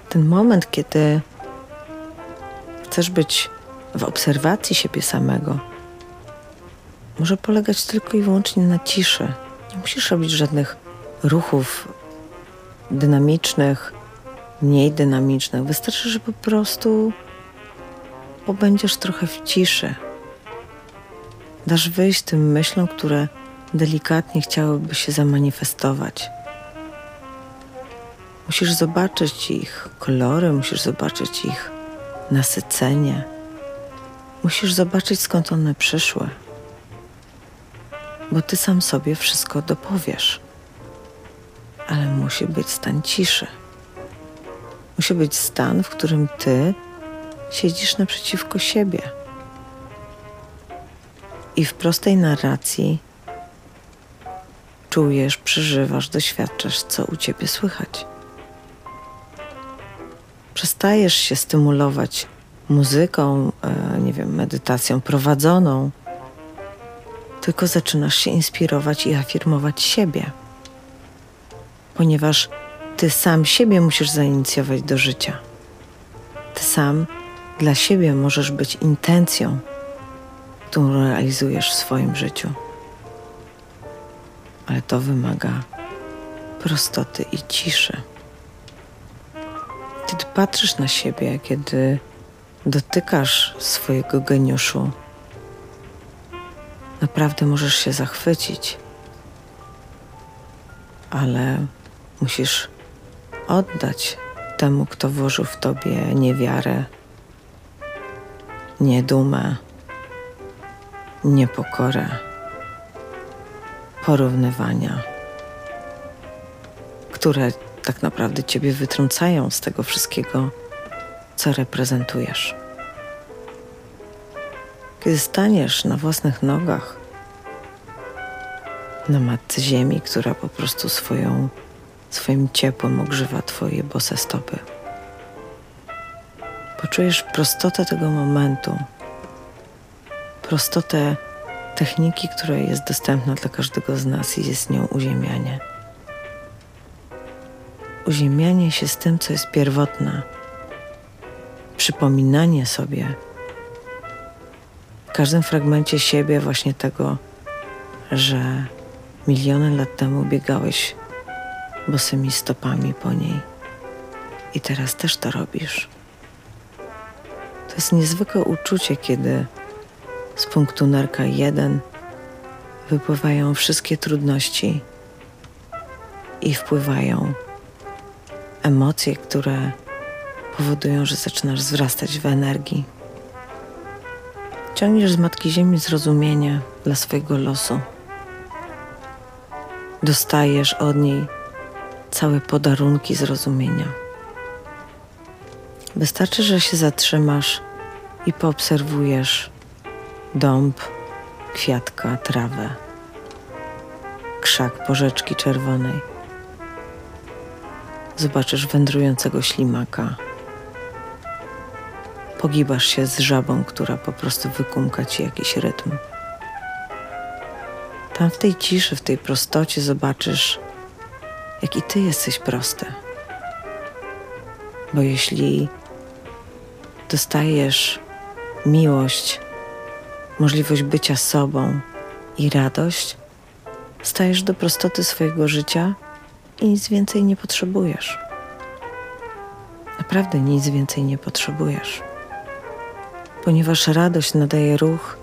Ten moment, kiedy chcesz być w obserwacji siebie samego, może polegać tylko i wyłącznie na ciszy. Nie musisz robić żadnych ruchów dynamicznych, mniej dynamicznych. Wystarczy, że po prostu pobędziesz trochę w ciszy. Dasz wyjść tym myślom, które delikatnie chciałyby się zamanifestować. Musisz zobaczyć ich kolory, musisz zobaczyć ich nasycenie. Musisz zobaczyć, skąd one przyszły, bo ty sam sobie wszystko dopowiesz. Ale musi być stan ciszy. Musi być stan, w którym ty siedzisz naprzeciwko siebie. I w prostej narracji czujesz, przeżywasz, doświadczasz, co u ciebie słychać. Przestajesz się stymulować muzyką, e, nie wiem, medytacją prowadzoną, tylko zaczynasz się inspirować i afirmować siebie, ponieważ ty sam siebie musisz zainicjować do życia. Ty sam dla siebie możesz być intencją, którą realizujesz w swoim życiu. Ale to wymaga prostoty i ciszy. Kiedy patrzysz na siebie, kiedy dotykasz swojego geniuszu, naprawdę możesz się zachwycić, ale musisz oddać temu, kto włożył w tobie niewiarę, niedumę, niepokorę, porównywania, które tak naprawdę ciebie wytrącają z tego wszystkiego, co reprezentujesz. Kiedy staniesz na własnych nogach, na matce ziemi, która po prostu swoją, swoim ciepłem ogrzewa twoje bose stopy. Poczujesz prostotę tego momentu, prostotę techniki, która jest dostępna dla każdego z nas i jest nią uziemianie. Uziemianie się z tym, co jest pierwotne, przypominanie sobie w każdym fragmencie siebie właśnie tego, że miliony lat temu biegałeś bosymi stopami po niej i teraz też to robisz. To jest niezwykłe uczucie, kiedy z punktu nerka 1 wypływają wszystkie trudności i wpływają emocje, które powodują, że zaczynasz wzrastać w energii. Ciągniesz z Matki Ziemi zrozumienie dla swojego losu. Dostajesz od niej całe podarunki zrozumienia. Wystarczy, że się zatrzymasz i poobserwujesz dąb, kwiatka, trawę, krzak porzeczki czerwonej. Zobaczysz wędrującego ślimaka. Pogibasz się z żabą, która po prostu wykumka ci jakiś rytm. Tam w tej ciszy, w tej prostocie zobaczysz, jak i ty jesteś prosty. Bo jeśli dostajesz miłość możliwość bycia sobą i radość, stajesz do prostoty swojego życia i nic więcej nie potrzebujesz. Naprawdę nic więcej nie potrzebujesz, ponieważ radość nadaje ruch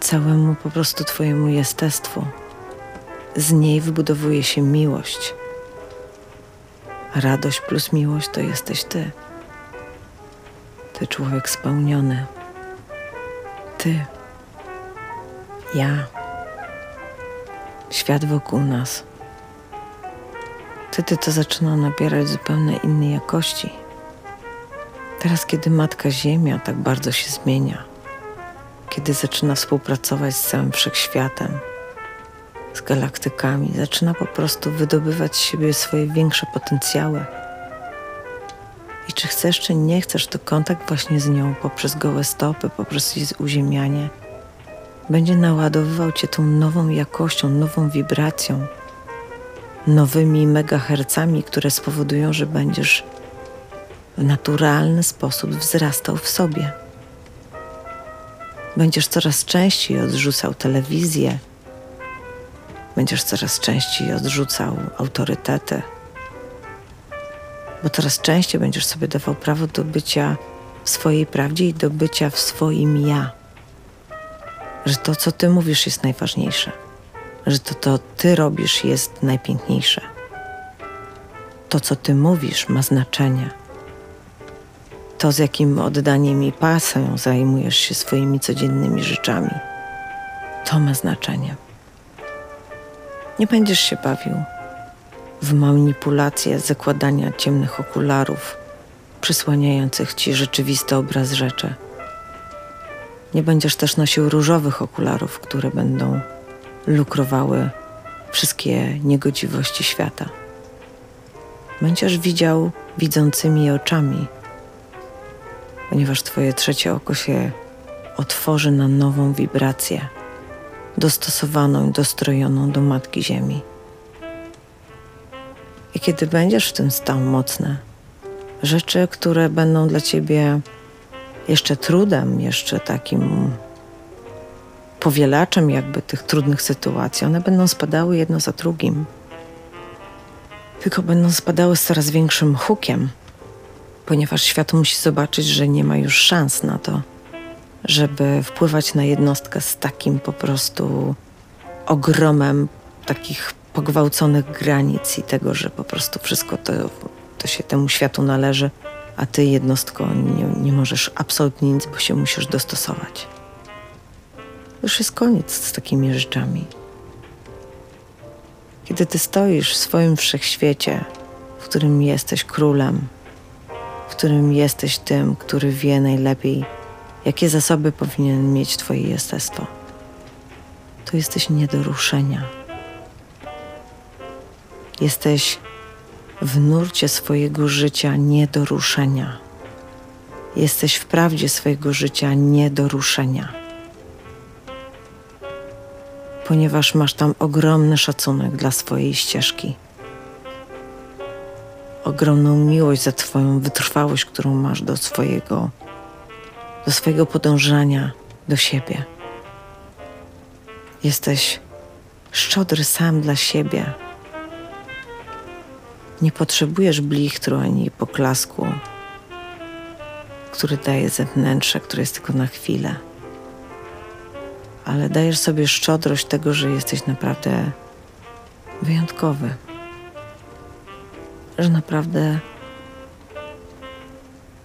całemu po prostu Twojemu jestestwu. Z niej wybudowuje się miłość. Radość plus miłość to jesteś Ty. Ty człowiek spełniony ty, ja, świat wokół nas. Wtedy to zaczyna nabierać zupełnie innej jakości. Teraz, kiedy Matka Ziemia tak bardzo się zmienia, kiedy zaczyna współpracować z całym wszechświatem, z galaktykami, zaczyna po prostu wydobywać z siebie swoje większe potencjały. I czy chcesz, czy nie chcesz, to kontakt właśnie z nią poprzez gołe stopy, poprzez jej uziemianie. Będzie naładowywał cię tą nową jakością, nową wibracją, nowymi megahercami, które spowodują, że będziesz w naturalny sposób wzrastał w sobie. Będziesz coraz częściej odrzucał telewizję, będziesz coraz częściej odrzucał autorytety bo coraz częściej będziesz sobie dawał prawo do bycia w swojej prawdzie i do bycia w swoim ja. Że to, co ty mówisz, jest najważniejsze, że to, co ty robisz, jest najpiękniejsze. To, co ty mówisz, ma znaczenie. to, z jakim oddaniem i pasją zajmujesz się swoimi codziennymi rzeczami. To ma znaczenie. Nie będziesz się bawił w manipulację zakładania ciemnych okularów, przysłaniających ci rzeczywisty obraz rzeczy. Nie będziesz też nosił różowych okularów, które będą lukrowały wszystkie niegodziwości świata. Będziesz widział widzącymi oczami, ponieważ Twoje trzecie oko się otworzy na nową wibrację, dostosowaną i dostrojoną do Matki Ziemi. I kiedy będziesz w tym stał mocne, rzeczy, które będą dla Ciebie jeszcze trudem, jeszcze takim powielaczem jakby tych trudnych sytuacji, one będą spadały jedno za drugim. Tylko będą spadały z coraz większym hukiem, ponieważ świat musi zobaczyć, że nie ma już szans na to, żeby wpływać na jednostkę z takim po prostu ogromem takich pogwałconych granic i tego, że po prostu wszystko to, to się temu światu należy, a ty jednostko nie, nie możesz absolutnie nic, bo się musisz dostosować. Już jest koniec z takimi rzeczami. Kiedy ty stoisz w swoim wszechświecie, w którym jesteś królem, w którym jesteś tym, który wie najlepiej, jakie zasoby powinien mieć Twoje jestestwo, to jesteś nie do ruszenia. Jesteś w nurcie swojego życia nie do ruszenia. Jesteś w prawdzie swojego życia nie do ruszenia ponieważ masz tam ogromny szacunek dla swojej ścieżki. Ogromną miłość za Twoją wytrwałość, którą masz do swojego, do swojego podążania do siebie. Jesteś szczodry sam dla siebie. Nie potrzebujesz blichtru ani poklasku, który daje zewnętrze, które jest tylko na chwilę ale dajesz sobie szczodrość tego, że jesteś naprawdę wyjątkowy. Że naprawdę,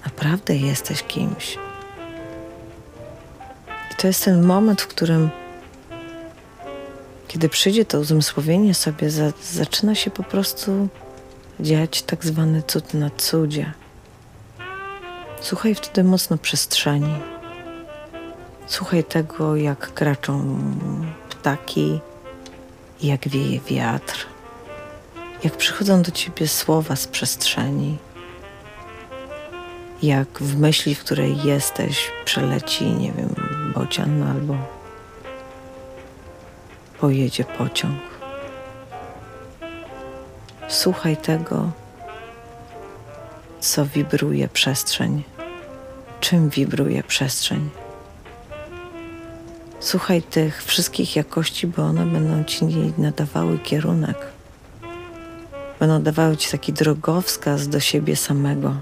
naprawdę jesteś kimś. To jest ten moment, w którym, kiedy przyjdzie to uzmysłowienie sobie, za, zaczyna się po prostu dziać tak zwany cud na cudzie. Słuchaj wtedy mocno przestrzeni Słuchaj tego, jak kraczą ptaki, jak wieje wiatr, jak przychodzą do ciebie słowa z przestrzeni, jak w myśli, w której jesteś, przeleci, nie wiem, bocian albo pojedzie pociąg. Słuchaj tego, co wibruje przestrzeń, czym wibruje przestrzeń. Słuchaj tych wszystkich jakości, bo one będą ci nadawały kierunek. Będą dawały ci taki drogowskaz do siebie samego.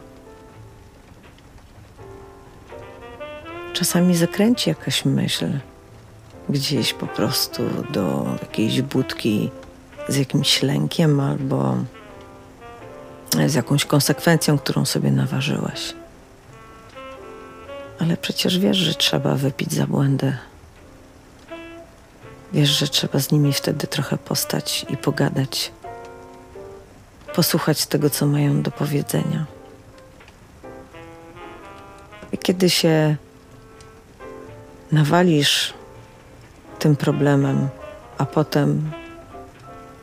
Czasami zakręci jakaś myśl gdzieś po prostu do jakiejś budki z jakimś lękiem albo z jakąś konsekwencją, którą sobie naważyłeś. Ale przecież wiesz, że trzeba wypić za błędy Wiesz, że trzeba z nimi wtedy trochę postać i pogadać, posłuchać tego, co mają do powiedzenia. I kiedy się nawalisz tym problemem, a potem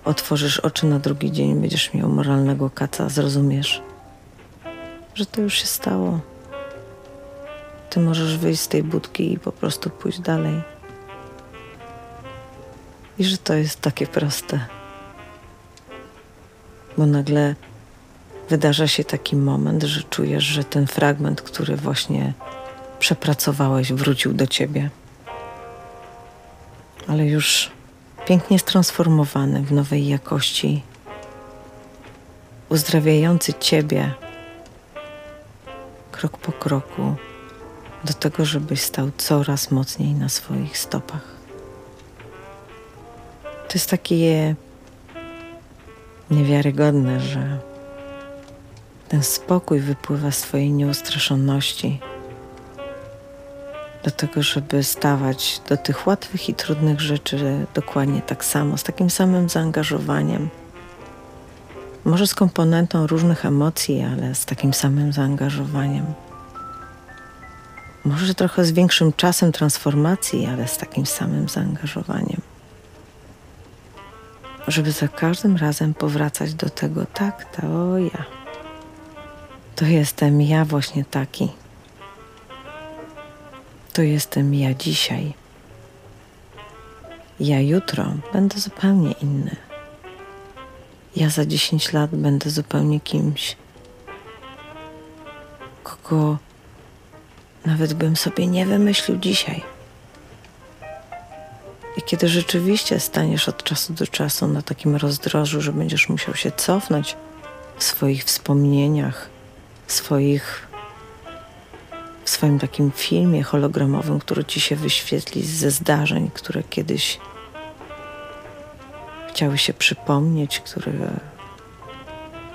otworzysz oczy na drugi dzień, będziesz miał moralnego kaca, zrozumiesz, że to już się stało. Ty możesz wyjść z tej budki i po prostu pójść dalej. I że to jest takie proste. Bo nagle wydarza się taki moment, że czujesz, że ten fragment, który właśnie przepracowałeś, wrócił do ciebie. Ale już pięknie transformowany w nowej jakości, uzdrawiający ciebie krok po kroku do tego, żebyś stał coraz mocniej na swoich stopach. To jest takie niewiarygodne, że Ten spokój wypływa z Twojej nieustraszoności do tego, żeby stawać do tych łatwych i trudnych rzeczy dokładnie tak samo, z takim samym zaangażowaniem. Może z komponentą różnych emocji, ale z takim samym zaangażowaniem. Może trochę z większym czasem transformacji, ale z takim samym zaangażowaniem. Żeby za każdym razem powracać do tego, tak, to ja. To jestem ja właśnie taki. To jestem ja dzisiaj. Ja jutro będę zupełnie inny. Ja za 10 lat będę zupełnie kimś, kogo nawet bym sobie nie wymyślił dzisiaj. I kiedy rzeczywiście staniesz od czasu do czasu na takim rozdrożu, że będziesz musiał się cofnąć w swoich wspomnieniach, w swoich w swoim takim filmie hologramowym, który ci się wyświetli ze zdarzeń, które kiedyś chciały się przypomnieć, które,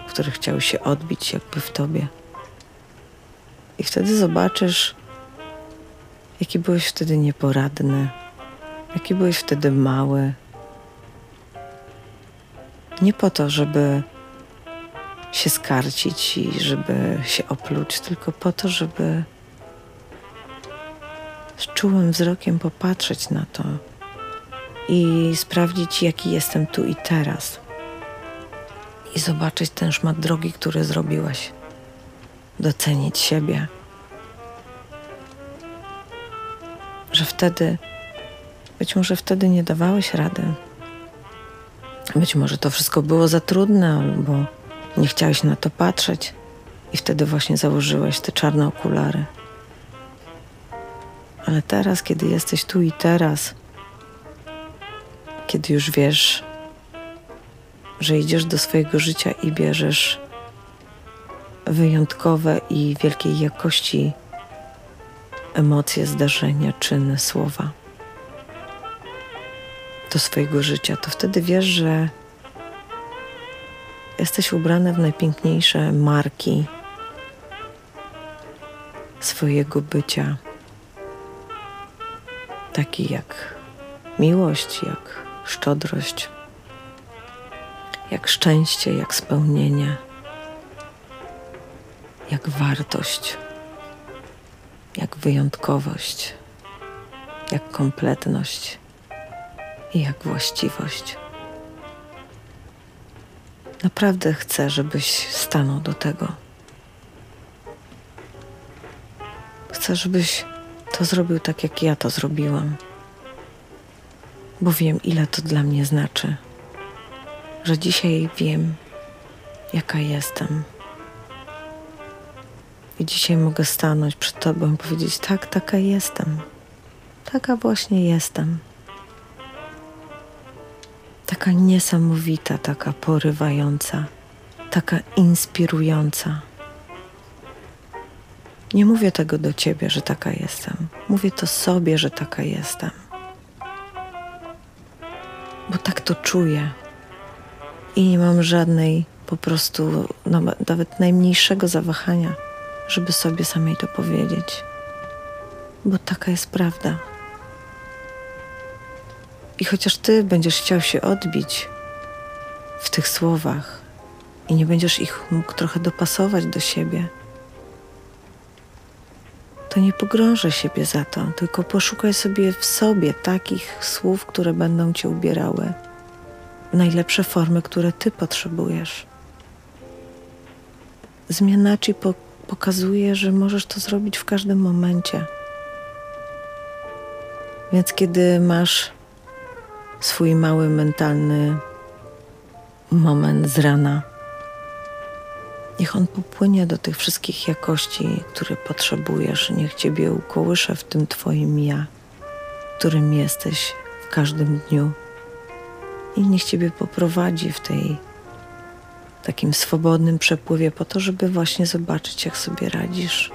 które chciały się odbić jakby w tobie. I wtedy zobaczysz, jaki byłeś wtedy nieporadny, jaki byłeś wtedy mały. Nie po to, żeby się skarcić i żeby się opluć, tylko po to, żeby z czułym wzrokiem popatrzeć na to i sprawdzić, jaki jestem tu i teraz. I zobaczyć ten szmat drogi, który zrobiłaś. Docenić siebie. Że wtedy, być może wtedy nie dawałeś rady. Być może to wszystko było za trudne, albo nie chciałeś na to patrzeć, i wtedy właśnie założyłeś te czarne okulary. Ale teraz, kiedy jesteś tu i teraz, kiedy już wiesz, że idziesz do swojego życia i bierzesz wyjątkowe i wielkiej jakości emocje, zdarzenia, czyny, słowa do swojego życia, to wtedy wiesz, że jesteś ubrana w najpiękniejsze marki swojego bycia taki jak miłość, jak szczodrość, jak szczęście, jak spełnienie, jak wartość, jak wyjątkowość, jak kompletność i jak właściwość. Naprawdę chcę, żebyś stanął do tego. Chcę, żebyś to zrobił tak, jak ja to zrobiłam. Bo wiem, ile to dla mnie znaczy. Że dzisiaj wiem, jaka jestem. I dzisiaj mogę stanąć przed Tobą i powiedzieć: Tak, taka jestem. Taka właśnie jestem. Taka niesamowita, taka porywająca, taka inspirująca. Nie mówię tego do ciebie, że taka jestem. Mówię to sobie, że taka jestem. Bo tak to czuję. I nie mam żadnej po prostu nawet najmniejszego zawahania, żeby sobie samej to powiedzieć. Bo taka jest prawda. I chociaż ty będziesz chciał się odbić w tych słowach i nie będziesz ich mógł trochę dopasować do siebie, to nie pogrążę siebie za to, tylko poszukaj sobie w sobie takich słów, które będą cię ubierały najlepsze formy, które ty potrzebujesz. Zmiana ci po pokazuje, że możesz to zrobić w każdym momencie. Więc kiedy masz swój mały mentalny moment z rana, Niech on popłynie do tych wszystkich jakości, które potrzebujesz. Niech Ciebie ukołysze w tym Twoim ja, którym jesteś w każdym dniu. I niech Ciebie poprowadzi w tej takim swobodnym przepływie po to, żeby właśnie zobaczyć, jak sobie radzisz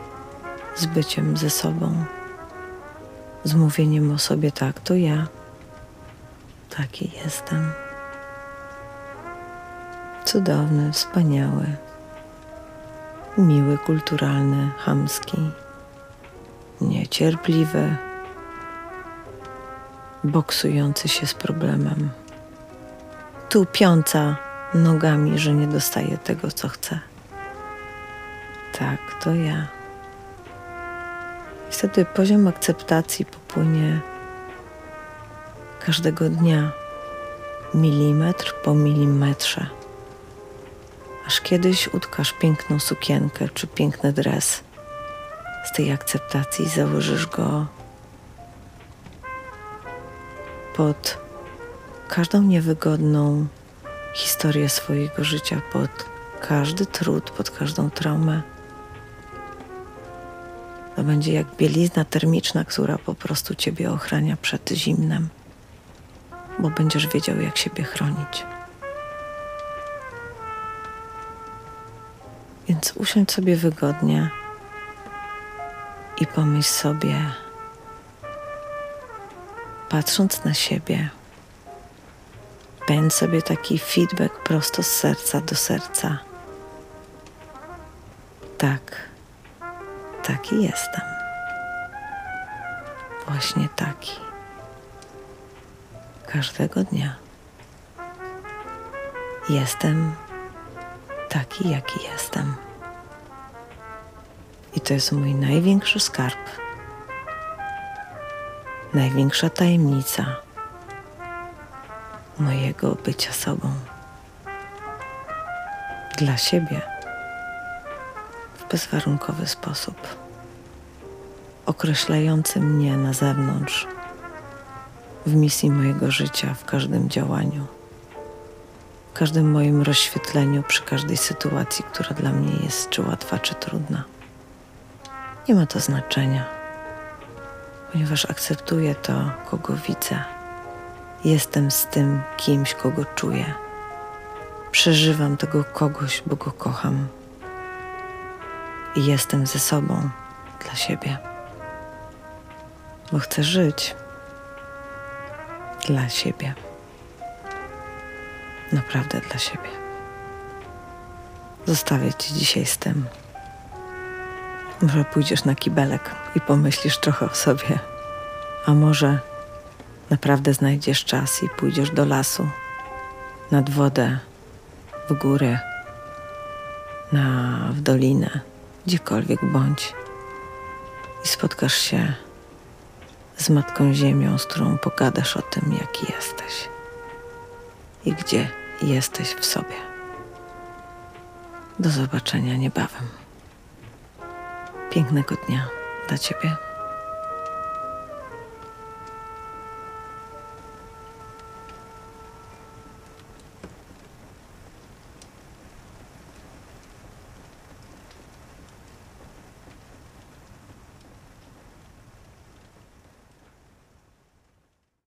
z byciem ze sobą, z mówieniem o sobie tak, to ja, taki jestem. Cudowny, wspaniały miły, kulturalny, chamski, niecierpliwy, boksujący się z problemem, tupiąca nogami, że nie dostaje tego, co chce. Tak, to ja. I wtedy poziom akceptacji popłynie każdego dnia, milimetr po milimetrze. Aż kiedyś utkasz piękną sukienkę czy piękny dres z tej akceptacji założysz go pod każdą niewygodną historię swojego życia, pod każdy trud, pod każdą traumę. To będzie jak bielizna termiczna, która po prostu ciebie ochrania przed zimnem, bo będziesz wiedział, jak siebie chronić. Więc usiądź sobie wygodnie i pomyśl sobie, patrząc na siebie, pędź sobie taki feedback prosto z serca do serca. Tak, taki jestem. Właśnie taki. Każdego dnia jestem taki, jaki jestem. I to jest mój największy skarb, największa tajemnica mojego bycia sobą. Dla siebie. W bezwarunkowy sposób, określający mnie na zewnątrz, w misji mojego życia, w każdym działaniu, każdym moim rozświetleniu, przy każdej sytuacji, która dla mnie jest czy łatwa, czy trudna. Nie ma to znaczenia, ponieważ akceptuję to, kogo widzę. Jestem z tym kimś, kogo czuję. Przeżywam tego kogoś, bo go kocham. I jestem ze sobą dla siebie. Bo chcę żyć dla siebie. Naprawdę dla siebie. Zostawię Ci dzisiaj z tym. Może pójdziesz na kibelek i pomyślisz trochę o sobie, a może naprawdę znajdziesz czas i pójdziesz do lasu, nad wodę, w górę, na, w dolinę, gdziekolwiek bądź i spotkasz się z Matką Ziemią, z którą pogadasz o tym, jaki jesteś i gdzie jesteś w sobie. Do zobaczenia niebawem. Pięknego dnia dla Ciebie.